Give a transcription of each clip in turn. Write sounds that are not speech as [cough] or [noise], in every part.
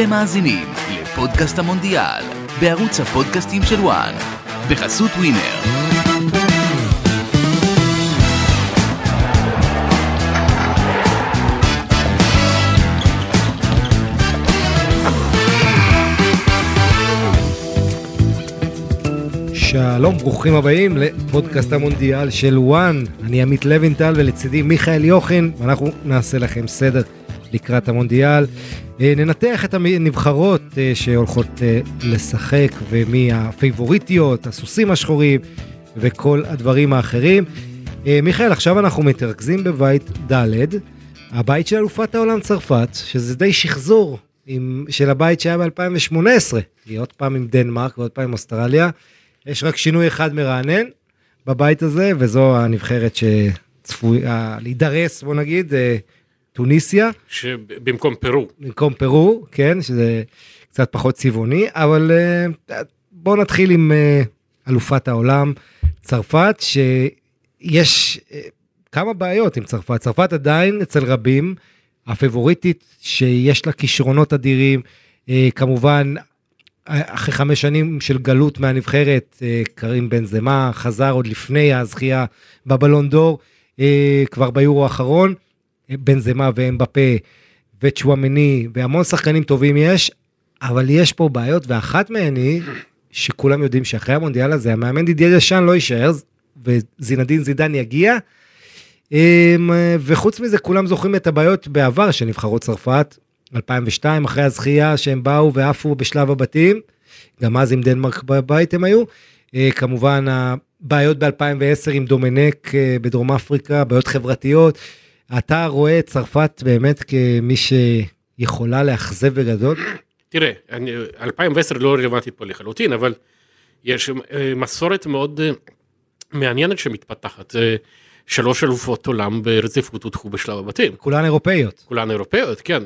אתם מאזינים לפודקאסט המונדיאל, בערוץ הפודקאסטים של וואן, בחסות ווינר. שלום, ברוכים הבאים לפודקאסט המונדיאל של וואן. אני עמית לוינטל ולצידי מיכאל יוחין, ואנחנו נעשה לכם סדר לקראת המונדיאל. אה, ננתח את הנבחרות אה, שהולכות אה, לשחק ומי הפייבוריטיות, הסוסים השחורים וכל הדברים האחרים. מיכאל, עכשיו אנחנו מתרכזים בבית ד', הבית של אלופת העולם צרפת, שזה די שחזור עם, של הבית שהיה ב-2018, היא עוד פעם עם דנמרק ועוד פעם עם אוסטרליה. יש רק שינוי אחד מרענן בבית הזה, וזו הנבחרת שצפויה להידרס, בוא נגיד, טוניסיה. שבמקום פרו. במקום פרו, כן, שזה קצת פחות צבעוני, אבל uh, בואו נתחיל עם uh, אלופת העולם, צרפת, שיש uh, כמה בעיות עם צרפת. צרפת עדיין אצל רבים, הפבוריטית שיש לה כישרונות אדירים, כמובן אחרי חמש שנים של גלות מהנבחרת, קרים בן זמה חזר עוד לפני הזכייה בבלון דור, כבר ביורו האחרון. בן זמה ואמבפה וצ'ואמני והמון שחקנים טובים יש, אבל יש פה בעיות ואחת מהן היא שכולם יודעים שאחרי המונדיאל הזה המאמן דידיה דשאן לא יישאר וזינדין זידן יגיע. אמ, וחוץ מזה כולם זוכרים את הבעיות בעבר של נבחרות צרפת 2002 אחרי הזכייה שהם באו ועפו בשלב הבתים גם אז עם דנמרק בבית הם היו. אה, כמובן הבעיות ב-2010 עם דומנק אה, בדרום אפריקה בעיות חברתיות אתה רואה את צרפת באמת כמי שיכולה לאכזב בגדול? תראה, אני, 2010 לא רלוונטית פה לחלוטין, אבל יש אה, מסורת מאוד אה, מעניינת שמתפתחת. אה, שלוש אלופות עולם ברציפות הודחו בשלב הבתים. כולן אירופאיות. כולן אירופאיות, כן.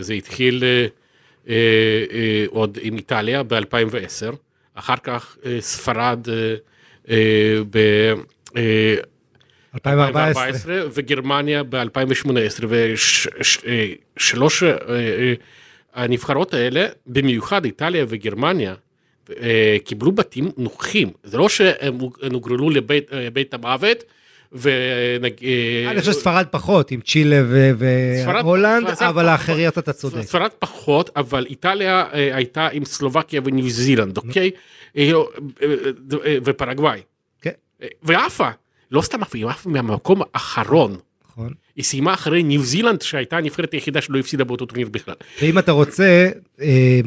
זה התחיל עוד עם איטליה ב-2010, אחר כך ספרד ב... 2014. וגרמניה ב-2018 ושלוש אה, אה, הנבחרות האלה במיוחד איטליה וגרמניה אה, קיבלו בתים נוחים זה לא שהם הוגרלו לבית המוות. אני חושב שספרד פחות עם צ'ילה והולנד אבל האחריות אתה צודק. ספרד פחות אבל איטליה הייתה עם סלובקיה וניו זילנד אוקיי ופרגוואי. כן. ועפה לא סתם אף היא עפה מהמקום האחרון. נכון. היא סיימה אחרי ניו זילנד שהייתה הנבחרת היחידה שלא הפסידה באותו טורניר בכלל. ואם אתה רוצה, אה,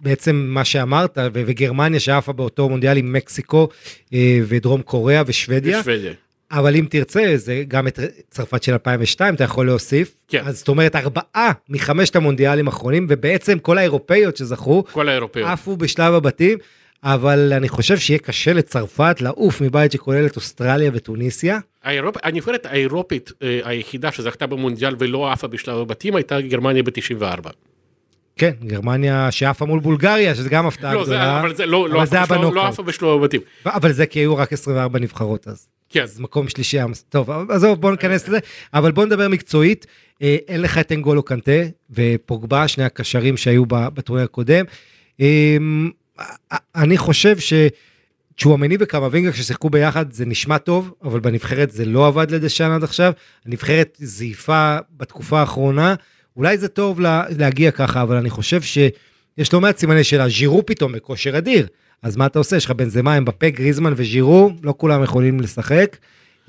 בעצם מה שאמרת, וגרמניה שעפה באותו מונדיאל עם מקסיקו אה, ודרום קוריאה ושוודיה. ושוודיה. אבל אם תרצה, זה גם את צרפת של 2002, אתה יכול להוסיף. כן. אז זאת אומרת, ארבעה מחמשת המונדיאלים האחרונים, ובעצם כל האירופאיות שזכו, כל האירופאיות. עפו בשלב הבתים. אבל אני חושב שיהיה קשה לצרפת לעוף מבית שכולל את אוסטרליה וטוניסיה. האירופ... הנבחרת האירופית אה, היחידה שזכתה במונדיאל ולא עפה בשלב הבתים הייתה גרמניה ב-94. כן, גרמניה שעפה מול בולגריה, שזה גם הפתעה לא, גדולה. זה, אבל זה לא, לא, זה בשלב, לא עפה בשלב הבתים. אבל זה כי היו רק 24 נבחרות אז. כן. אז מקום שלישי, טוב, עזוב, בוא ניכנס לזה, אבל בוא נדבר מקצועית. אה, אין לך את אנגולו קנטה ופוגבה, שני הקשרים שהיו בטורניר הקודם. אני חושב שצ'ואמני וקמבינגה כששיחקו ביחד זה נשמע טוב, אבל בנבחרת זה לא עבד לדשן עד עכשיו. הנבחרת זייפה בתקופה האחרונה, אולי זה טוב לה, להגיע ככה, אבל אני חושב שיש לא מעט סימני שאלה, ז'ירו פתאום בכושר אדיר. אז מה אתה עושה? יש לך בן זמה, הם בפה, גריזמן וז'ירו, לא כולם יכולים לשחק.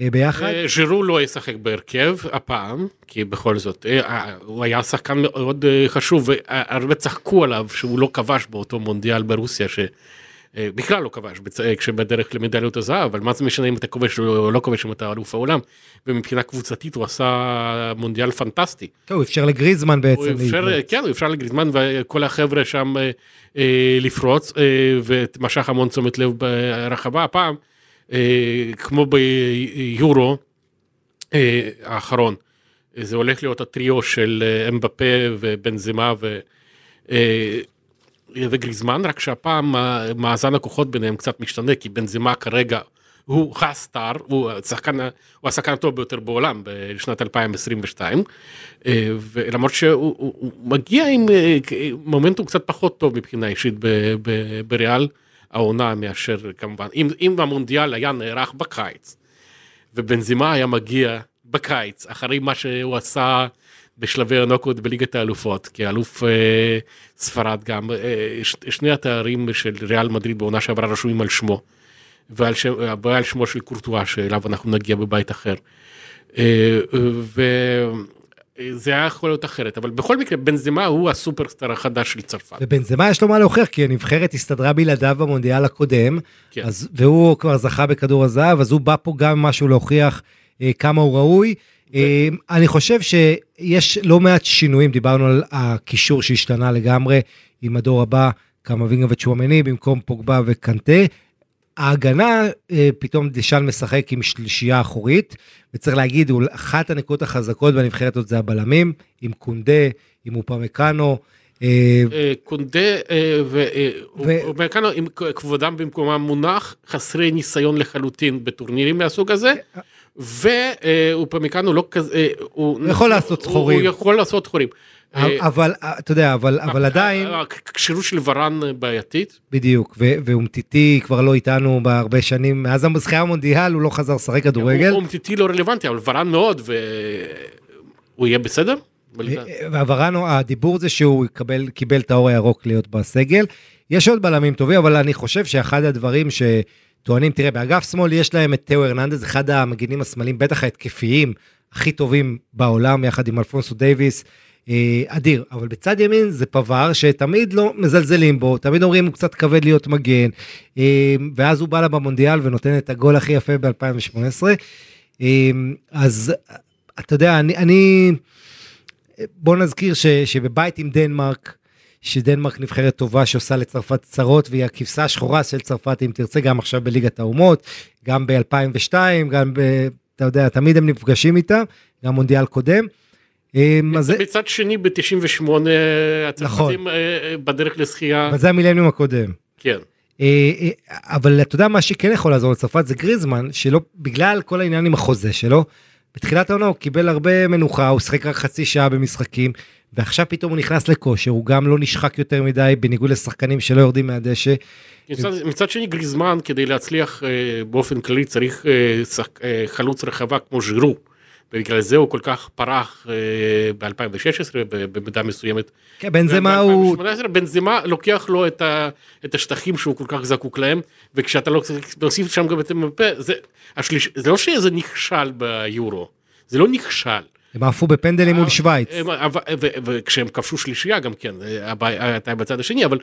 אה, ביחד? אה, ז'ירו לא ישחק בהרכב הפעם, כי בכל זאת, אה, הוא היה שחקן מאוד חשוב, והרבה צחקו עליו שהוא לא כבש באותו מונדיאל ברוסיה, שבכלל לא כבש, כשבדרך למדליות הזהב, אבל מה זה משנה אם אתה כובש או לא כובש אם אתה אלוף העולם, ומבחינה קבוצתית הוא עשה מונדיאל פנטסטי. טוב, הוא אפשר לגריזמן בעצם. הוא אפשר, כן, הוא אפשר לגריזמן וכל החבר'ה שם לפרוץ, ומשך המון תשומת לב ברחבה הפעם. אה, כמו ביורו אה, האחרון. זה הולך להיות הטריו של אה, אמבפה ובנזמה ו... וגריזמן, רק שהפעם מאזן הכוחות ביניהם קצת משתנה, כי בנזמה כרגע הוא הסטאר, הוא השחקן, הוא השחקן הטוב ביותר בעולם בשנת 2022, אה, ולמרות שהוא הוא, הוא מגיע עם אה, מומנטום קצת פחות טוב מבחינה אישית בריאל העונה מאשר כמובן, אם, אם המונדיאל היה נערך בקיץ, ובנזימה היה מגיע בקיץ, אחרי מה שהוא עשה בשלבי הנוקות בליגת האלופות, כאלוף אה, ספרד גם, אה, שני התארים של ריאל מדריד בעונה שעברה רשומים על שמו. ועל, שם, ועל שמו של קורטואה שאליו אנחנו נגיע בבית אחר. אה, וזה היה יכול להיות אחרת, אבל בכל מקרה בנזמה הוא הסופרסטאר החדש של צרפת. ובנזמה יש לו מה להוכיח, כי הנבחרת הסתדרה בלעדיו במונדיאל הקודם, כן. אז, והוא כבר זכה בכדור הזהב, אז הוא בא פה גם משהו להוכיח אה, כמה הוא ראוי. ו... אה, אני חושב שיש לא מעט שינויים, דיברנו על הקישור שהשתנה לגמרי עם הדור הבא, קמבינגה וצ'ואמני במקום פוגבה וקנטה. ההגנה, אה, פתאום דשאן משחק עם שלישייה אחורית, וצריך להגיד, אחת הנקודות החזקות בנבחרת הזאת זה הבלמים, עם קונדה, עם אופמקאנו. אה, אה, קונדה ואופמקאנו, עם כבודם במקומם מונח, חסרי ניסיון לחלוטין בטורנירים מהסוג הזה. ואופמקאנו לא כזה, הוא יכול לעשות סחורים. הוא יכול לעשות סחורים. אה, אבל אתה יודע אבל אבל עדיין הכשירות של ורן בעייתית בדיוק ואומטיטי כבר לא איתנו בהרבה שנים מאז המזכייה המונדיאל הוא לא חזר לשחק כדורגל. אומטיטי לא רלוונטי אבל ורן מאוד והוא יהיה בסדר. והוורן הדיבור זה שהוא קיבל קיבל את האור הירוק להיות בסגל יש עוד בלמים טובים אבל אני חושב שאחד הדברים ש... טוענים, תראה, באגף שמאל יש להם את תאו הרננדז, אחד המגינים השמאליים, בטח ההתקפיים הכי טובים בעולם, יחד עם אלפונסו דייוויס. אה, אדיר, אבל בצד ימין זה פבר שתמיד לא מזלזלים בו, תמיד אומרים הוא קצת כבד להיות מגן, אה, ואז הוא בא לה במונדיאל ונותן את הגול הכי יפה ב-2018. אה, אז אתה יודע, אני, אני בוא נזכיר ש, שבבית עם דנמרק, שדנמרק נבחרת טובה שעושה לצרפת צרות והיא הכבשה השחורה של צרפת אם תרצה גם עכשיו בליגת האומות גם ב2002 גם ב... אתה יודע תמיד הם נפגשים איתה גם מונדיאל קודם. אמ, מצד שני ב-98 הצרפתים נכון. אה, אה, בדרך לזכייה. זה המילניום הקודם. כן. אה, אבל אתה יודע מה שכן יכול לעזור לצרפת זה גריזמן שלא בגלל כל העניין עם החוזה שלו. בתחילת העונה הוא קיבל הרבה מנוחה הוא שיחק רק חצי שעה במשחקים ועכשיו פתאום הוא נכנס לכושר הוא גם לא נשחק יותר מדי בניגוד לשחקנים שלא יורדים מהדשא. מצד, מצד שני גריזמן כדי להצליח באופן כללי צריך חלוץ רחבה כמו ז'ירו. ובגלל זה הוא כל כך פרח אה, ב-2016 במידה מסוימת. כן, בנזמה הוא... בנזמה לוקח לו את, ה, את השטחים שהוא כל כך זקוק להם, וכשאתה לא תוסיף שם גם את המפה, זה, השליש, זה לא שזה נכשל ביורו, זה לא נכשל. הם עפו בפנדלים מול שווייץ. וכשהם כבשו שלישייה גם כן, הבעיה הייתה בצד השני, אבל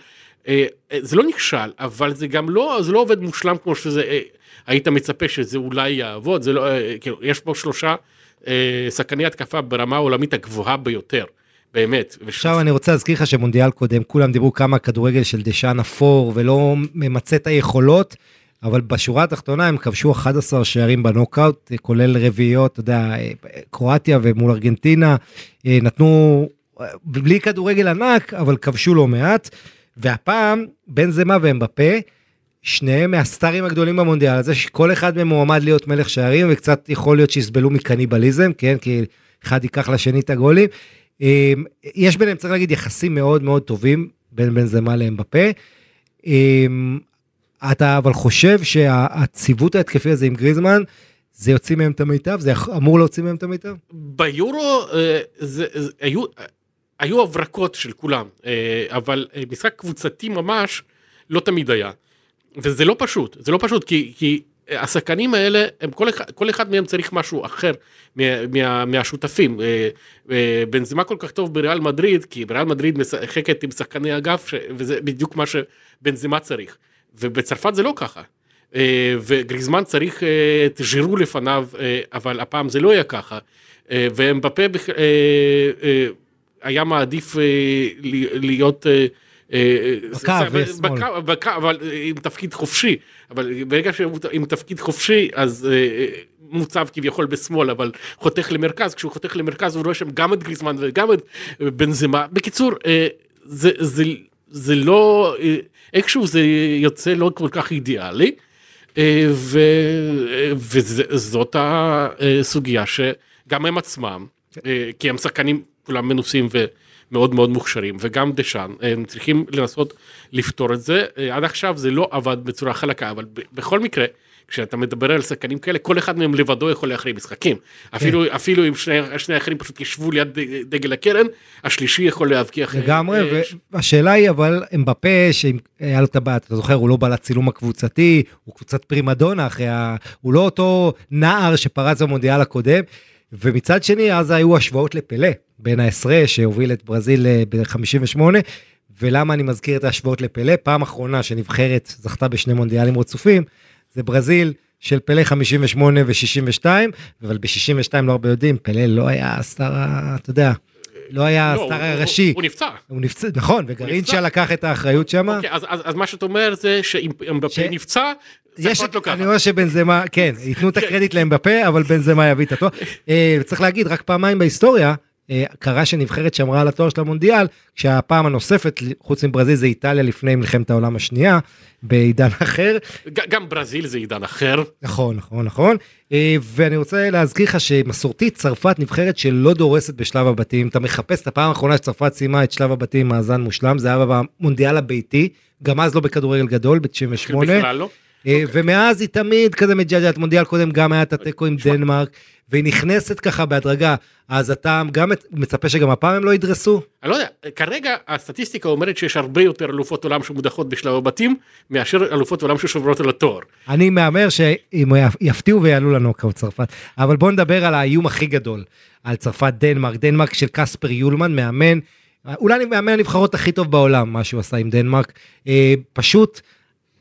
אה, זה לא נכשל, אבל זה גם לא, זה לא עובד מושלם כמו שזה, אה, היית מצפה שזה אולי יעבוד, זה לא, כאילו, יש פה שלושה אה, שחקני התקפה ברמה העולמית הגבוהה ביותר. באמת. עכשיו אני רוצה להזכיר לך שמונדיאל קודם כולם דיברו כמה כדורגל של דשאן אפור ולא ממצה את היכולות, אבל בשורה התחתונה הם כבשו 11 שערים בנוקאוט, כולל רביעיות, אתה יודע, קרואטיה ומול ארגנטינה, אה, נתנו בלי כדורגל ענק, אבל כבשו לא מעט, והפעם בין זמה ואמבפה, שניהם מהסטארים הגדולים במונדיאל הזה, שכל אחד מהם מועמד להיות מלך שערים, וקצת יכול להיות שיסבלו מקניבליזם, כן? כי אחד ייקח לשני את הגולים. אמ, יש ביניהם, צריך להגיד, יחסים מאוד מאוד טובים בין בן זמה לאמבפה. אמ, אתה אבל חושב שהציוות ההתקפי הזה עם גריזמן, זה יוציא מהם את המיטב? זה אמור להוציא מהם את המיטב? ביורו אה, זה, זה, היו, היו הברקות של כולם, אה, אבל אה, משחק קבוצתי ממש לא תמיד היה. וזה לא פשוט, זה לא פשוט, כי, כי השחקנים האלה, הם כל, אחד, כל אחד מהם צריך משהו אחר מה, מה, מהשותפים. אה, אה, בנזימה כל כך טוב בריאל מדריד, כי בריאל מדריד משחקת עם שחקני אגף, וזה בדיוק מה שבנזימה צריך. ובצרפת זה לא ככה. אה, וגריזמן צריך את ז'ירו לפניו, אבל הפעם זה לא היה ככה. ואמבפה היה מעדיף להיות אה, בקו ושמאל. אבל עם תפקיד חופשי, אבל ברגע שהוא עם תפקיד חופשי אז אה, מוצב כביכול בשמאל אבל חותך למרכז, כשהוא חותך למרכז הוא רואה שם גם את גריזמן וגם את בנזמה. בקיצור, אה, זה, זה, זה לא, איכשהו זה יוצא לא כל כך אידיאלי. אה, ו- וזאת הסוגיה שגם הם עצמם, אה, כי הם שחקנים כולם מנוסים ומאוד מאוד מוכשרים, וגם דשאן, הם צריכים לנסות לפתור את זה. אה, עד עכשיו זה לא עבד בצורה חלקה, אבל בכל מקרה, כשאתה מדבר על שחקנים כאלה, כל אחד מהם לבדו יכול להכריע משחקים. אפילו, אפילו אם שני, שני האחרים פשוט ישבו ליד דגל הקרן, השלישי יכול להבקיע. לגמרי, אה, והשאלה היא אבל אמבפה שאם היה לו את הבעיה, אתה זוכר, הוא לא בא לצילום הקבוצתי, הוא קבוצת פרימדונה אחרי ה... הוא לא אותו נער שפרץ במונדיאל הקודם, ומצד שני אז היו השוואות לפלא, בין העשרה שהוביל את ברזיל אה, ב-58, ולמה אני מזכיר את ההשוואות לפלא? פעם אחרונה שנבחרת זכתה בשני מונדיאלים רצופים, זה ברזיל של פלא 58 ו-62, אבל ב-62 לא הרבה יודעים, פלא לא היה הסטאר, אתה יודע, לא היה לא, הסטאר הוא- הראשי. הוא נפצע. הוא נפצע, נכון, וגרינצ'ה. לקח את האחריות שם. אוקיי, אז, אז, אז מה שאת אומר זה שאם אמבפה ש- נפצע, יש, לא. אני רואה שבנזמה, כן, ייתנו את הקרדיט להם בפה, אבל בנזמה יביא את התואר. [laughs] אה, צריך להגיד, רק פעמיים בהיסטוריה, אה, קרה שנבחרת שמרה על התואר של המונדיאל, כשהפעם הנוספת, חוץ מברזיל, זה איטליה לפני מלחמת העולם השנייה, בעידן [laughs] אחר. גם ברזיל זה עידן אחר. נכון, נכון, נכון. אה, ואני רוצה להזכיר לך שמסורתית צרפת נבחרת שלא דורסת בשלב הבתים. אתה מחפש את הפעם האחרונה שצרפת סיימה את שלב הבתים עם מאזן מושלם, זה היה במונדיאל הביתי, גם אז לא בכדורגל גדול, ב-98. בכלל לא. אה, ומאז היא תמיד כזה מג'עג'עת, מונדיאל קודם גם היה את התיקו עם דנמרק, והיא נכנסת ככה בהדרגה, אז אתה גם מצפה שגם הפעם הם לא ידרסו? אני לא יודע, כרגע הסטטיסטיקה אומרת שיש הרבה יותר אלופות עולם שמודחות בשלב הבתים, מאשר אלופות עולם ששוברות על התואר. אני מהמר שאם יפתיעו ויעלו לנוקאוט צרפת, אבל בוא נדבר על האיום הכי גדול, על צרפת דנמרק, דנמרק של קספר יולמן, מאמן, אולי מאמן הנבחרות הכי טוב בעולם, מה שהוא עשה עם דנמרק, אה, פשוט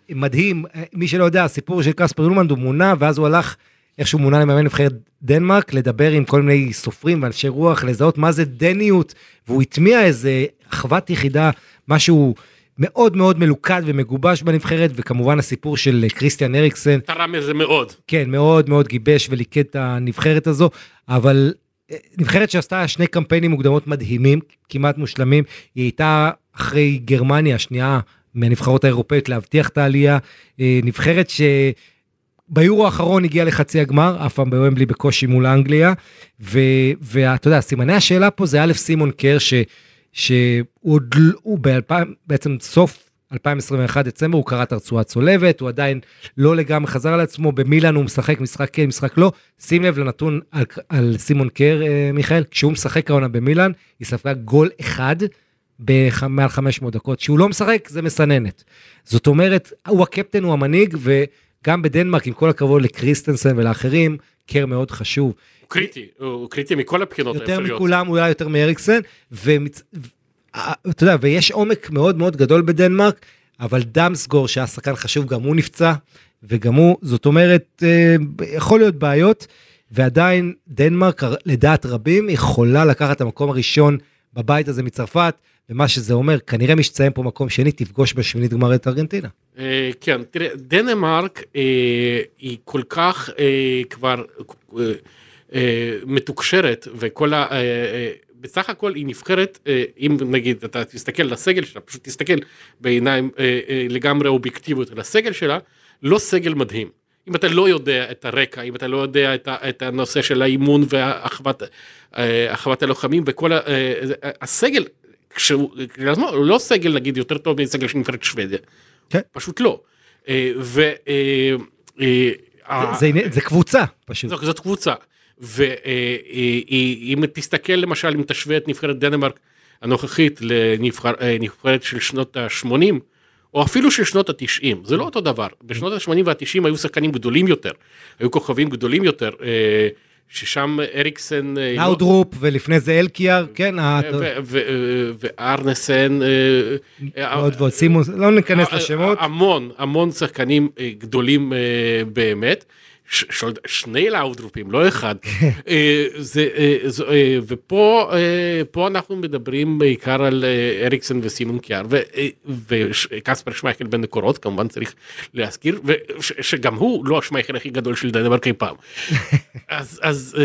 מדהים, מי שלא יודע, הסיפור של קספר יולמן, הוא מונה, ואז הוא הלך, איך שהוא מונה למאמן נבחרת דנמרק, לדבר עם כל מיני סופרים ואנשי רוח, לזהות מה זה דניות, והוא הטמיע איזה אחוות יחידה, משהו מאוד מאוד מלוכד ומגובש בנבחרת, וכמובן הסיפור של קריסטיאן אריקסן. תרם לזה מאוד. כן, מאוד מאוד גיבש וליקד את הנבחרת הזו, אבל אה, נבחרת שעשתה שני קמפיינים מוקדמות מדהימים, כמעט מושלמים, היא הייתה אחרי גרמניה, השנייה מהנבחרות האירופאיות להבטיח את העלייה, אה, נבחרת ש... ביורו האחרון הגיע לחצי הגמר, אף פעם בוומבלי בקושי מול אנגליה, ואתה יודע, סימני השאלה פה זה א' סימון קר, ש- שהוא ב-2000, בעצם סוף 2021 דצמבר, הוא קרא את הרצועה הצולבת, הוא עדיין לא לגמרי חזר על עצמו, במילאן הוא משחק משחק כן, משחק לא, שים לב לנתון על, על סימון קר, אה, מיכאל, כשהוא משחק העונה במילאן, היא ספגה גול אחד. במעל 500 דקות, כשהוא לא משחק זה מסננת. זאת אומרת, הוא הקפטן, הוא המנהיג, ו... גם בדנמרק, עם כל הכבוד לקריסטנסן ולאחרים, קר מאוד חשוב. הוא קריטי, הוא קריטי מכל הבחינות יותר מכולם, אולי יותר מאריקסן, ואתה יודע, ויש עומק מאוד מאוד גדול בדנמרק, אבל דמסגור, שהיה שחקן חשוב, גם הוא נפצע, וגם הוא, זאת אומרת, אה, יכול להיות בעיות, ועדיין דנמרק, לדעת רבים, יכולה לקחת את המקום הראשון בבית הזה מצרפת, ומה שזה אומר, כנראה מי שתסיים פה מקום שני, תפגוש בשמינית גמר את ארגנטינה. כן, תראה, דנמרק אה, היא כל כך אה, כבר אה, מתוקשרת, וכל ה... בסך הכל היא נבחרת, אם נגיד אתה תסתכל על הסגל שלה, פשוט תסתכל בעיניים לגמרי אובייקטיביות על הסגל שלה, לא סגל מדהים. אם אתה לא יודע את הרקע, אם אתה לא יודע את, את הנושא של האימון והאחוות הלוחמים וכל ה, הסגל, כשהוא הוא לא סגל נגיד יותר טוב מסגל של נבחרת שוודיה, כן. פשוט לא. ו... זה, זה, זה קבוצה פשוט. זאת, זאת קבוצה. ואם תסתכל למשל אם תשווה את נבחרת דנמרק הנוכחית לנבחרת של שנות ה-80 או אפילו של שנות ה-90 זה לא אותו דבר בשנות ה-80 וה-90 היו שחקנים גדולים יותר היו כוכבים גדולים יותר ששם אריקסן לאודרופ לא... ולפני זה אלקיאר כן וארנסן עוד ועוד סימוס לא ניכנס לשמות המון המון שחקנים גדולים באמת. שני לאודרופים לא אחד. [laughs] זה, זה, ופה פה אנחנו מדברים בעיקר על אריקסן וסימון קיאר וקספר שמייכל בן נקורות כמובן צריך להזכיר שגם הוא לא השמייכל הכי גדול של דנמרק אי פעם. [laughs] אז אז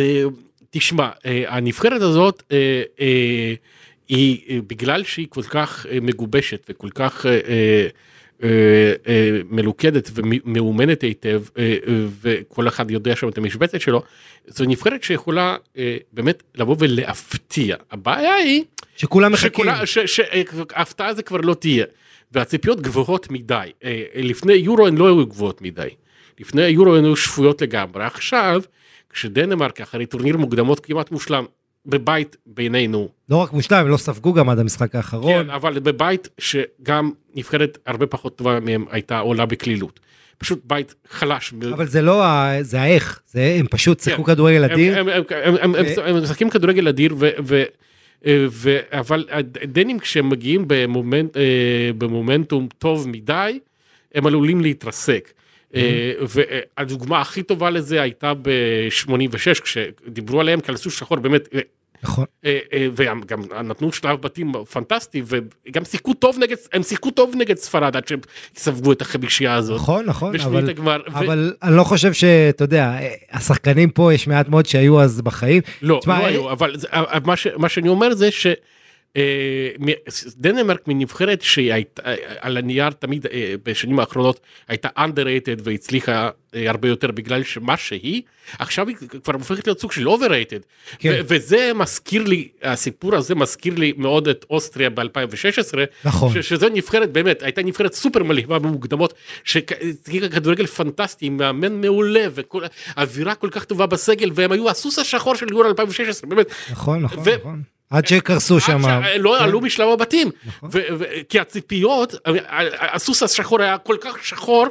תשמע הנבחרת הזאת היא בגלל שהיא כל כך מגובשת וכל כך אה, אה, מלוכדת ומאומנת היטב אה, אה, וכל אחד יודע שם את המשבצת שלו, זו נבחרת שיכולה אה, באמת לבוא ולהפתיע. הבעיה היא שכולם מחכים. שההפתעה זה כבר לא תהיה. והציפיות גבוהות מדי. אה, לפני יורו הן לא היו גבוהות מדי. לפני יורו הן היו שפויות לגמרי. עכשיו, כשדנמרק אחרי טורניר מוקדמות כמעט מושלם, בבית בינינו, לא רק מושלם, הם לא ספגו גם עד המשחק האחרון. כן, אבל בבית שגם נבחרת הרבה פחות טובה מהם הייתה עולה בקלילות. פשוט בית חלש. אבל זה לא, זה האיך, זה הם פשוט שיחקו כן. כדורגל הם- אדיר. הם- משחקים כדורגל אדיר, אה, אבל הדנים כשהם מגיעים אה, במומנטום טוב מדי, הם עלולים להתרסק. אה, והדוגמה הכי טובה לזה הייתה ב-86 כשדיברו עליהם כעל סוס שחור באמת נכון. אה, אה, וגם גם נתנו שלב בתים פנטסטי וגם שיחקו טוב נגד הם שיחקו טוב נגד ספרד עד שהם ספגו את החמישייה הזאת. נכון, נכון, אבל, הגמר, ו- אבל אני לא חושב שאתה יודע, השחקנים פה יש מעט מאוד שהיו אז בחיים. לא, תשמע, לא היו, אבל זה- אבל מה, ש, מה שאני אומר זה ש... אה, דנמרק מנבחרת שהיא הייתה אה, על הנייר תמיד אה, בשנים האחרונות הייתה underrated והצליחה הרבה יותר בגלל שמה שהיא עכשיו היא כבר הופכת להיות סוג של overrated כן. וזה מזכיר לי הסיפור הזה מזכיר לי מאוד את אוסטריה ב-2016 נכון. ש- שזו נבחרת באמת הייתה נבחרת סופר מלהיבה במוקדמות שהצליחה כדורגל פנטסטי מאמן מעולה וכל אווירה כל כך טובה בסגל והם היו הסוס השחור של יורו 2016 באמת נכון, נכון, ו- נכון. עד שקרסו שם. שלא כן. עלו משלב הבתים נכון. כי הציפיות הסוס השחור היה כל כך שחור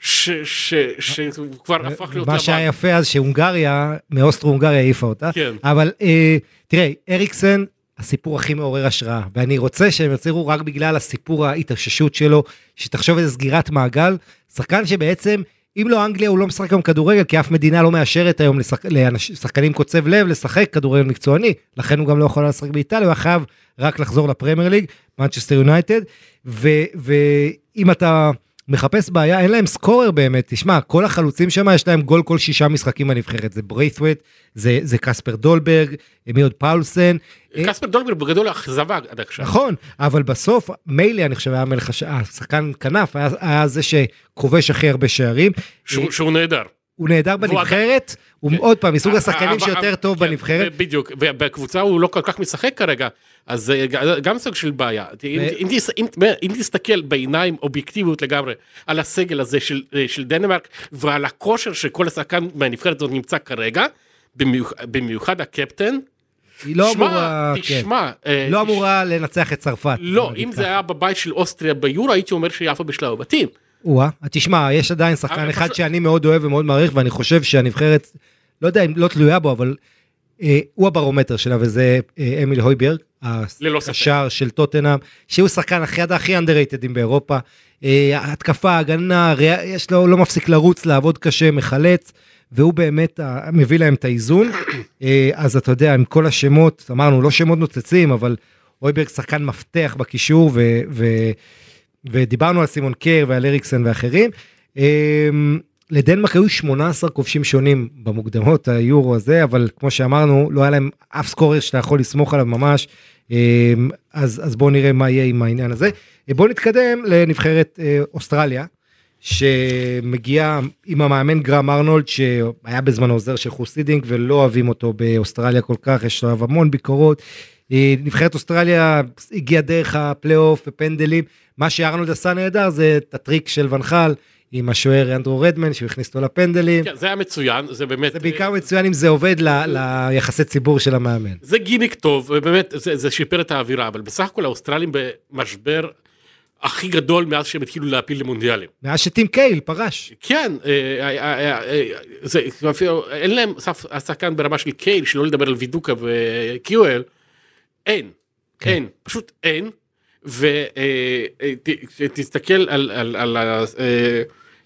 ש- ש- שהוא כבר הפך להיות מה. שהיה יפה אז שהונגריה, מאוסטרו-הונגריה העיפה אותה. כן. אבל אה, תראה, אריקסן, הסיפור הכי מעורר השראה, ואני רוצה שהם יצליחו רק בגלל הסיפור ההתאוששות שלו, שתחשוב איזה סגירת מעגל, שחקן שבעצם, אם לא אנגליה הוא לא משחק היום כדורגל, כי אף מדינה לא מאשרת היום לשחק, לשחקנים עם קוצב לב לשחק כדורגל מקצועני, לכן הוא גם לא יכול לשחק באיטליה, הוא היה חייב רק לחזור לפרמייר ליג, מנצ'סטר יונייטד, ואם אתה מחפש בעיה, אין להם scorer באמת, תשמע, כל החלוצים שם יש להם גול כל שישה משחקים בנבחרת, זה בריית'ווייט, זה, זה קספר דולברג, מי עוד? פאולסן, אה, קספר דולברג בגדול אכזבה עד עכשיו. נכון, אבל בסוף מיילה אני חושב היה מלך הש... השחקן כנף, היה, היה זה שכובש הכי הרבה שערים, שהוא נהדר. הוא נהדר בנבחרת, הוא כן. עוד פעם מסוג אבל- השחקנים שיותר אבל- טוב כן, בנבחרת, בדיוק, ובקבוצה הוא לא כל כך משחק כרגע, אז זה גם סוג של בעיה. אם- אם תס- אם- אם תסתכל בעיניים אובייקטיביות לגמרי על הסגל הזה של- של דנמרק ועל הכושר שכל השחקן מהנבחרת הזאת נמצא כרגע, במיוח- במיוחד הקפטן, היא לא שמע, אמורה, כן, תשמע, אה, לא אמורה לנצח את צרפת. לא, אם. זה היה בבית של אוסטריה ביורו הייתי אומר שהיא עפה בשלב הבתים. או-אה, תשמע, יש עדיין שחקן אחד פשוט- שאני מאוד אוהב ומאוד מעריך, ואני חושב שהנבחרת, לא יודע אם לא תלויה בו, אבל אה, הוא הברומטר שלה, וזה אה, אמיל הויברג. השער של טוטנאם, שהוא שחקן הכי הכי אנדררייטדים באירופה. אה, התקפה, הגנה, ריאה- יש לו, לא מפסיק לרוץ, לעבוד קשה, מחלץ, והוא באמת ה- מביא להם את האיזון. אה, אז אתה יודע, עם כל השמות, אמרנו, לא שמות נוצצים, אבל הויברג שחקן מפתח בקישור, ו... ו ודיברנו על סימון קייר ועל אריקסן ואחרים. אמ, לדנמרק היו 18 כובשים שונים במוקדמות היורו הזה, אבל כמו שאמרנו, לא היה להם אף סקורר שאתה יכול לסמוך עליו ממש. אמ, אז, אז בואו נראה מה יהיה עם העניין הזה. בואו נתקדם לנבחרת אה, אוסטרליה, שמגיעה עם המאמן גרם ארנולד, שהיה בזמנו עוזר של חוסידינג ולא אוהבים אותו באוסטרליה כל כך, יש עליו המון ביקורות. אה, נבחרת אוסטרליה הגיעה דרך הפלייאוף ופנדלים. מה שארנולד עשה נהדר זה את הטריק של ונחל עם השוער אנדרו רדמן שהוא הכניס אותו לפנדלים. כן, זה היה מצוין, זה באמת... זה בעיקר מצוין אם זה עובד ל- ליחסי ציבור של המאמן. זה גימיק טוב, ובאמת זה, זה שיפר את האווירה, אבל בסך הכל האוסטרלים במשבר הכי גדול מאז שהם התחילו להעפיל למונדיאלים. מאז שטים קייהיל פרש. כן, אה, אה, אה, אה, זה, אפילו, אין להם השחקן ברמה של קייל, שלא לדבר על וידוקה וקיואל, אין, כן. אין, פשוט אין, ותסתכל על, על, על, ה- אה,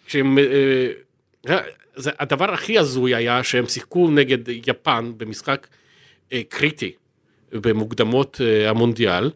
כשהם, אה, זה הדבר הכי הזוי היה שהם שיחקו נגד יפן במשחק אה, קריטי במוקדמות אה, המונדיאל,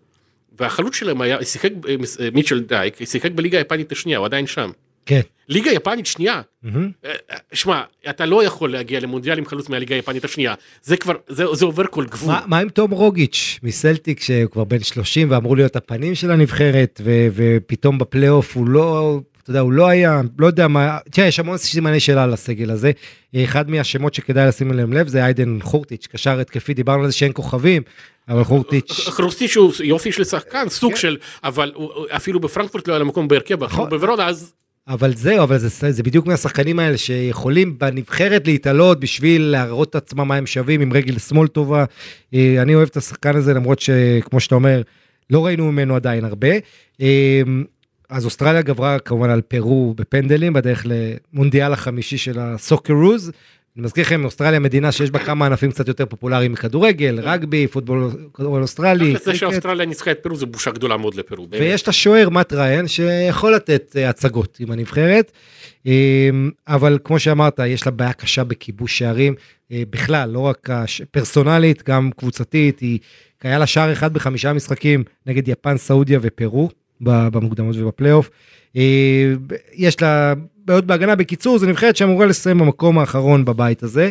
והחלוץ שלהם היה, שיחק, אה, אה, מיטשל דייק, שיחק בליגה היפנית השנייה, הוא עדיין שם. כן. ליגה יפנית שנייה. אה, אה, שמע, אתה לא יכול להגיע למונדיאל עם חלוץ מהליגה היפנית השנייה. זה כבר, זה, זה עובר כל גבול. מה, מה עם תום רוגיץ' מסלטיק שהוא כבר בן 30 ואמור להיות הפנים של הנבחרת ו, ופתאום בפלייאוף הוא לא, אתה יודע, הוא לא היה, לא יודע מה, תראה יש המון סימני שאלה על הסגל הזה. אחד מהשמות שכדאי לשים אליהם לב זה איידן חורטיץ', קשר התקפי, דיברנו על זה שאין כוכבים, אבל חורטיץ', חרוסטיץ' הוא יופי של שחקן, סוג כן. של, אבל אפילו בפרנקפורט לא היה לו מקום בהרכב, נכון. בוורונה אז אבל זהו, אבל זה, זה בדיוק מהשחקנים האלה שיכולים בנבחרת להתעלות בשביל להראות את עצמם מה הם שווים עם רגל שמאל טובה. אה, אני אוהב את השחקן הזה למרות שכמו שאתה אומר, לא ראינו ממנו עדיין הרבה. אה, אז אוסטרליה גברה כמובן על פרו בפנדלים בדרך למונדיאל החמישי של הסוקרוז. אני מזכיר לכם, אוסטרליה מדינה שיש בה כמה ענפים קצת יותר פופולריים מכדורגל, רגבי, פוטבול כדורגל אוסטרלי. זה. שאוסטרליה ניצחה את פרו זה בושה גדולה מאוד לפרו. ויש את השוער מאט ריין שיכול לתת אה, הצגות עם הנבחרת אה, אבל כמו שאמרת יש לה בעיה קשה בכיבוש שערים אה, בכלל לא רק פרסונלית גם קבוצתית היא היה לה שער אחד בחמישה משחקים נגד יפן סעודיה ופרו במוקדמות ובפלייאוף. אה, יש לה בעיות בהגנה בקיצור זו נבחרת שאמורה לסיים במקום האחרון בבית הזה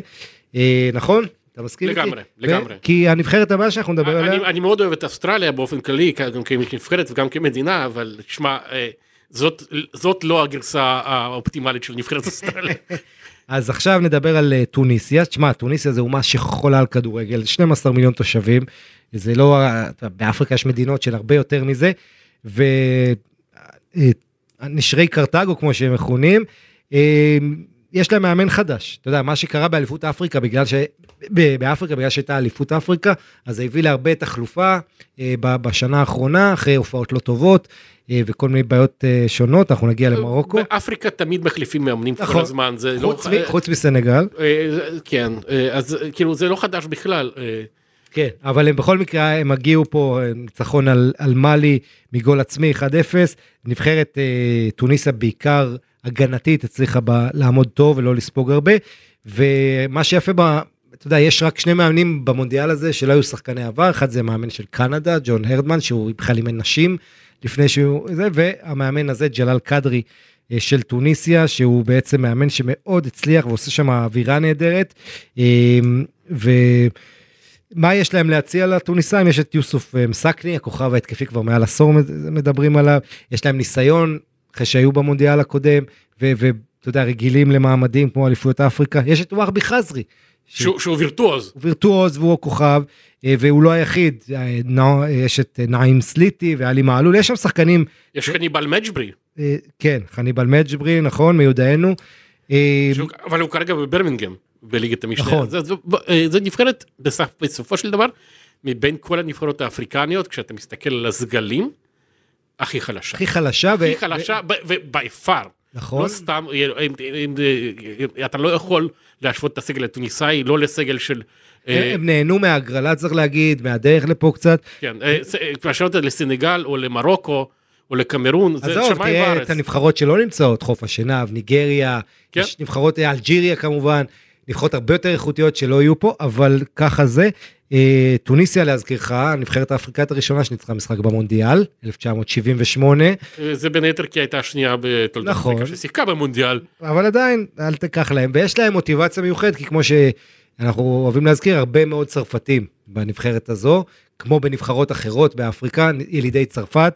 אה, נכון? אתה מסכים איתי? לגמרי, לגמרי. ו- כי הנבחרת הבאה שאנחנו נדבר עליה אני, אני מאוד אוהב את אוסטרליה באופן כללי, גם כנבחרת וגם כמדינה, אבל שמע, אה, זאת, זאת לא הגרסה האופטימלית של נבחרת [laughs] אוסטרליה. אז עכשיו נדבר על טוניסיה. תשמע, טוניסיה זה אומה שחולה על כדורגל, 12 מיליון תושבים. זה לא, באפריקה יש מדינות של הרבה יותר מזה. ונשרי קרתגו, כמו שהם מכונים, אה, יש להם מאמן חדש. אתה יודע, מה שקרה באליפות אפריקה, בגלל ש... באפריקה, בגלל שהייתה אליפות אפריקה, אז זה הביא להרבה תחלופה אה, בשנה האחרונה, אחרי הופעות לא טובות אה, וכל מיני בעיות אה, שונות, אנחנו נגיע למרוקו. באפריקה תמיד מחליפים מאמנים כל נכון. הזמן, זה לא... חוץ מ- חוץ מסנגל. אה, כן, אה, אז אה, כאילו זה לא חדש בכלל. כן, אבל הם בכל מקרה, הם הגיעו פה, ניצחון על, על מאלי מגול עצמי 1-0. נבחרת אה, טוניסיה בעיקר הגנתית הצליחה ב, לעמוד טוב ולא לספוג הרבה. ומה שיפה ב... אתה יודע, יש רק שני מאמנים במונדיאל הזה שלא היו שחקני עבר, אחד זה מאמן של קנדה, ג'ון הרדמן, שהוא בכלל אימן נשים לפני שהוא... זה, והמאמן הזה, ג'לאל קדרי, אה, של טוניסיה, שהוא בעצם מאמן שמאוד הצליח ועושה שם אווירה נהדרת. אה, ו... מה יש להם להציע לטוניסאים? יש את יוסוף אה, מסקני, הכוכב ההתקפי כבר מעל עשור מד- מדברים עליו, יש להם ניסיון אחרי שהיו במונדיאל הקודם, ואתה יודע, רגילים למעמדים כמו אליפויות אפריקה. יש את ווארבי חזרי, שהוא שהוא וירטואוז. הוא וירטואוז והוא הכוכב, אה, והוא לא היחיד, אה, יש את נעים סליטי ועלי מעלול, יש שם שחקנים, יש חניבל מג'ברי, כן, חניבל מג'ברי, נכון, מיודענו. אבל הוא כרגע בברמינגהם, בליגת המשנה. נכון. זה- זה- אה, זה נבחרת בסף- בסופו של דבר, מבין כל הנבחרות האפריקניות, כשאתה מסתכל על הסגלים, הכי חלשה. הכי חלשה, ו- הכי חלשה, ובי פאר. נכון. לא סתם, אם- אם- אם- אתה לא יכול להשוות את הסגל הטוניסאי, לא לסגל של... אה, הם נהנו מההגרלה, צריך להגיד, מהדרך לפה קצת. כן, אה, אה, להשוות את זה לסנגל או למרוקו או לקמרון, זה עזוב, שמיים תראה וארץ. את הנבחרות שלא נמצאות, חוף השנהב, ניגריה, כן. יש נבחרות, אה, אלג'יריה כמובן, נבחרות הרבה יותר איכותיות שלא יהיו פה, אבל ככה זה. אה, טוניסיה להזכירך, הנבחרת האפריקאית הראשונה שניצחה משחק במונדיאל, 1978, אה, זה בין היתר כי הייתה השנייה בתולדות נכון. אפריקה ששיחקה במונדיאל. אבל עדיין, אל תיקח להם, ויש להם מוטיבציה מיוחדת, כי כמו שאנחנו אוהבים להזכיר, הרבה מאוד צרפתים בנבחרת הזו, כמו בנבחרות אחרות באפריקה, ילידי צרפת,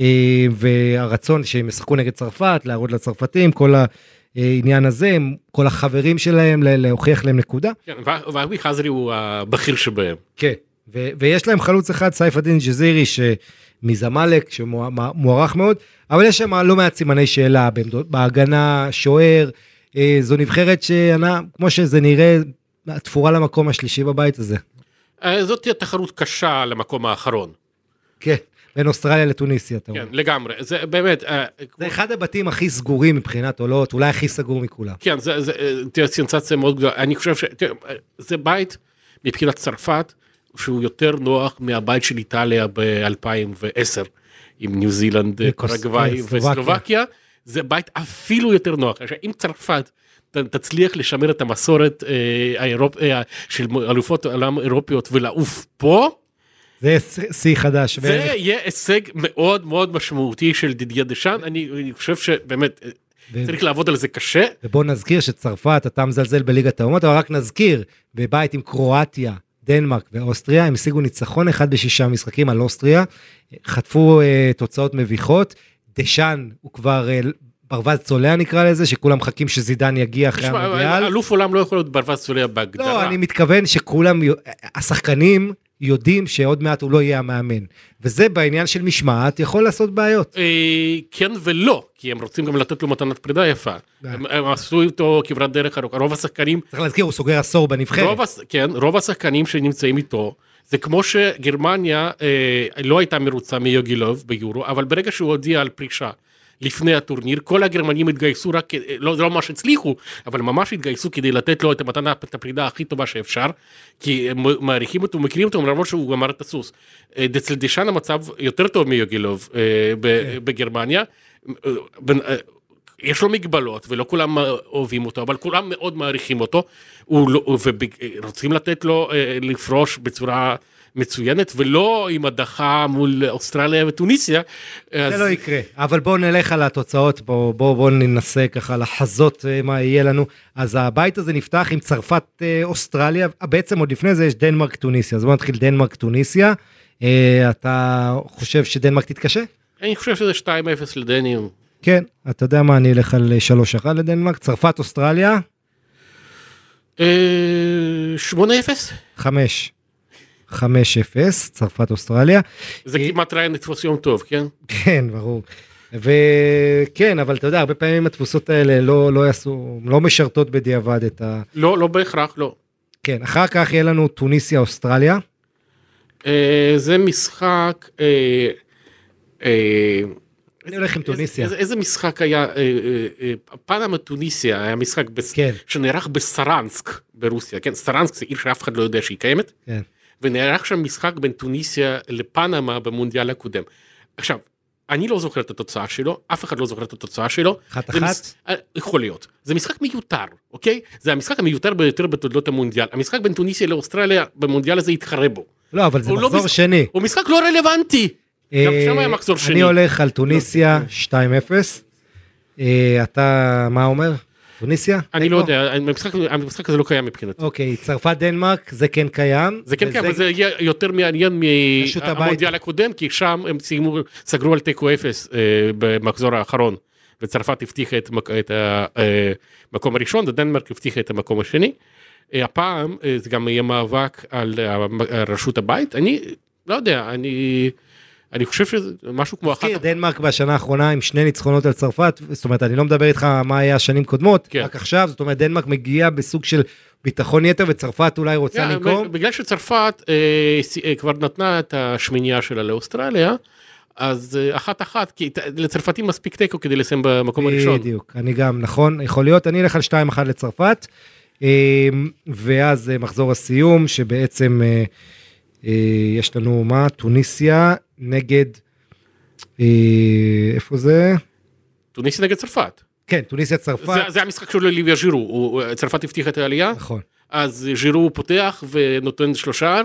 אה, והרצון שהם ישחקו נגד צרפת, להראות לצרפתים, כל העניין הזה, הם- כל החברים שלהם, להוכיח להם נקודה. כן, ו- ואבי חזרי הוא הבכיר שבהם. כן. ו- ויש להם חלוץ אחד, סייף א-דין ג'זירי, שמזמלק, שמוערך מאוד, אבל יש שם לא מעט סימני שאלה בעמדות- בהגנה, שוער, אה, זו נבחרת שענה, כמו שזה נראה, תפורה למקום השלישי בבית הזה. אה, זאת תהיה תחרות קשה למקום האחרון. כן, בין אוסטרליה לטוניסיה, אתה אומר. כן, לגמרי. זה באמת, אה, זה אחד הבתים הכי סגורים מבחינת עולות, אולי הכי סגור מכולם. כן, זה, זה, אה, תהיה סנסציה מאוד גדולה. אני חושב ש... תראה, אה, זה בית מבחינת צרפת, שהוא יותר נוח מהבית של איטליה ב-2010, עם ניו זילנד, פרגוואי כן, סלובקיה. וסלובקיה. זה בית אפילו יותר נוח. עכשיו, אם צרפת תצליח לשמר את המסורת אה, האירופ... אה, של אלופות העולם האירופיות ולעוף פה, זה שיא חדש. זה יהיה הישג מאוד מאוד משמעותי של דידיה דשאן, אני, אני חושב שבאמת, אה, ו- צריך לעבוד על זה קשה. ובוא נזכיר שצרפת, אתה מזלזל בליגת האומות, אבל רק נזכיר, בבית עם קרואטיה, דנמרק ואוסטריה, הם השיגו ניצחון אחד בשישה משחקים על אוסטריה, חטפו uh, תוצאות מביכות, דשאן הוא כבר uh, ברווז צולע נקרא לזה, שכולם מחכים שזידן יגיע אחרי תשמע, המונדיאל. אלוף עולם לא יכול להיות ברווז צולע בהגדרה. לא, אני מתכוון שכולם, השחקנים יודעים שעוד מעט הוא לא יהיה המאמן. וזה בעניין של משמעת יכול לעשות בעיות. אה, כן ולא, כי הם רוצים גם לתת לו מתנת פרידה יפה. אה. הם עשו איתו כברת דרך ארוכה. רוב השחקנים, צריך להזכיר, הוא סוגר עשור בנבחרת. כן, רוב השחקנים שנמצאים איתו, זה כמו שגרמניה אה, לא הייתה מרוצה מיוגילוב ביורו, אבל ברגע שהוא הודיע על פרישה לפני הטורניר, כל הגרמנים התגייסו רק, לא, לא ממש הצליחו, אבל ממש התגייסו כדי לתת לו את המתנה, את הפרידה הכי טובה שאפשר, כי הם מעריכים אותו, מכירים אותו, למרות שהוא גמר את הסוס. אצל דשאן המצב יותר טוב מיוגילוב אה, ב- בגרמניה. אה, אה, יש לו מגבלות ולא כולם אוהבים אותו אבל כולם מאוד מעריכים אותו הוא לא, ורוצים לתת לו לפרוש בצורה מצוינת ולא עם הדחה מול אוסטרליה וטוניסיה. זה אז- לא יקרה, אבל בואו נלך על התוצאות, בואו בוא, בוא ננסה ככה לחזות אה, מה יהיה לנו. אז הבית הזה נפתח עם צרפת אה, אוסטרליה, בעצם עוד לפני זה יש דנמרק טוניסיה, אז בואו נתחיל דנמרק טוניסיה. אה, אתה חושב שדנמרק תתקשה? אני חושב שזה 2-0 לדנים. כן, אתה יודע מה, אני אלך על 3-1 לדנמרק, צרפת אוסטרליה, אה, 8-0 5. 5-0, צרפת אוסטרליה. זה אה, כמעט רעיון לתפוס יום טוב כן. כן, ברור. וכן, אבל אתה יודע, הרבה פעמים התפוסות האלה לא, לא יעשו, לא משרתות בדיעבד את ה... לא לא בהכרח לא. כן, אחר כך יהיה לנו טוניסיה אוסטרליה. אה, זה משחק. אה, אני הולך עם טוניסיה. איזה, איזה משחק היה, פנמה טוניסיה היה משחק בס... כן. שנערך בסרנסק ברוסיה, כן, סרנסק זה עיר שאף אחד לא יודע שהיא קיימת, כן. ונערך שם משחק בין טוניסיה לפנמה במונדיאל הקודם. עכשיו, אני לא זוכר את התוצאה שלו, אף אחד לא זוכר את התוצאה שלו. אחת אחת? מש- אה, יכול להיות. זה משחק מיותר, אוקיי? זה המשחק המיותר ביותר בתולדות המונדיאל. המשחק בין טוניסיה לאוסטרליה במונדיאל הזה התחרה בו. לא, אבל זה לא מחזור מש- שני. הוא משחק לא רלוונטי. גם אה, שם היה מחזור שני. אני הולך על טוניסיה לא, 2-0. אה, אתה, מה אומר? טוניסיה? אני לא? יודע, המשחק, הזה לא קיים מבחינתי. אוקיי, צרפת דנמרק, זה כן קיים. זה כן, כן, אבל זה יהיה יותר מעניין מהמונדיאל הקודם, כי שם הם סיימו, סגרו על תיקו אפס אה, במחזור האחרון, וצרפת הבטיחה את המק- את המקום הראשון, ודנמרק הבטיחה את המקום השני. אה, הפעם אה, זה גם יהיה מאבק על רשות הבית, אני לא יודע, אני... אני חושב שזה משהו כמו אחת... דנמרק בשנה האחרונה עם שני ניצחונות על צרפת, זאת אומרת, אני לא מדבר איתך מה היה השנים קודמות, כן. רק עכשיו, זאת אומרת, דנמרק מגיעה בסוג של ביטחון יתר, וצרפת אולי רוצה כן, לנקום. בגלל שצרפת אה, אה, כבר נתנה את השמינייה שלה לאוסטרליה, אז אה, אחת אחת, כי לצרפתים מספיק תיקו כדי לסיים במקום הראשון. בדיוק, אני גם, נכון, יכול להיות, אני אלך על 2-1 לצרפת, אה, ואז אה, מחזור הסיום, שבעצם אה, יש לנו מה? טוניסיה נגד, אה, איפה זה? טוניסיה נגד צרפת. כן, טוניסיה צרפת, זה, זה המשחק שלו לליביה ז'ירו, צרפת הבטיחה את העלייה, נכון. אז ז'ירו פותח ונותן שלושה,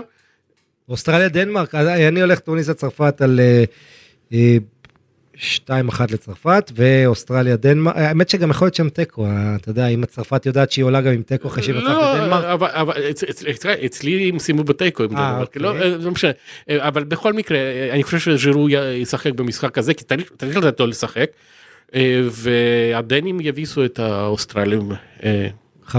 אוסטרליה דנמרק, אני הולך טוניסיה צרפת על אה, אה, 2-1 לצרפת, ואוסטרליה דנמרק, האמת שגם יכול להיות שם תיקו, אה, אתה יודע, אם צרפת יודעת שהיא עולה גם עם תיקו אחרי שהיא מצאה לא, בדנמרק, אבל, אבל אצ, אצ, אצ, אצלי הם סיימו בתיקו אה, דנמרק, אוקיי. לא, אה, אה, אבל בכל מקרה, אני חושב שז'ירו ישחק במשחק הזה, כי צריך לתת לו לשחק, והדנים יביסו את האוסטרלים, 5-0.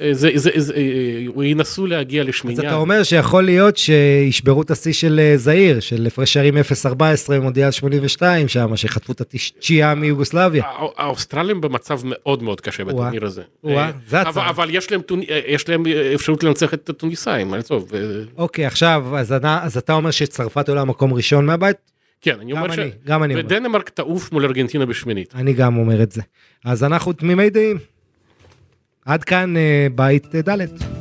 אה, זה, זה, זה, אה, ינסו להגיע אז לשמיניה. אתה אומר שיכול להיות שישברו את השיא של אה, זעיר, של הפרש שערים 0-14 במונדיאל 82 שם, שחטפו את התשיעייה מיוגוסלביה. הא- האוסטרלים במצב מאוד מאוד קשה בטורניר הזה. אה, אבל, יש להם, טוני- אה, יש להם אה, אפשרות לנצח את הטוניסאים, אז טוב. אה, אוקיי, עכשיו, אז אתה- אז אתה אומר שצרפת עולה מקום ראשון מהבית? כן, אני גם אומר ש... אני, גם אני אומר. ודנמרק תעוף מול ארגנטינה בשמינית. אני גם אומר את זה. אז אנחנו תמימי דעים. עד כאן אה, בית ד'.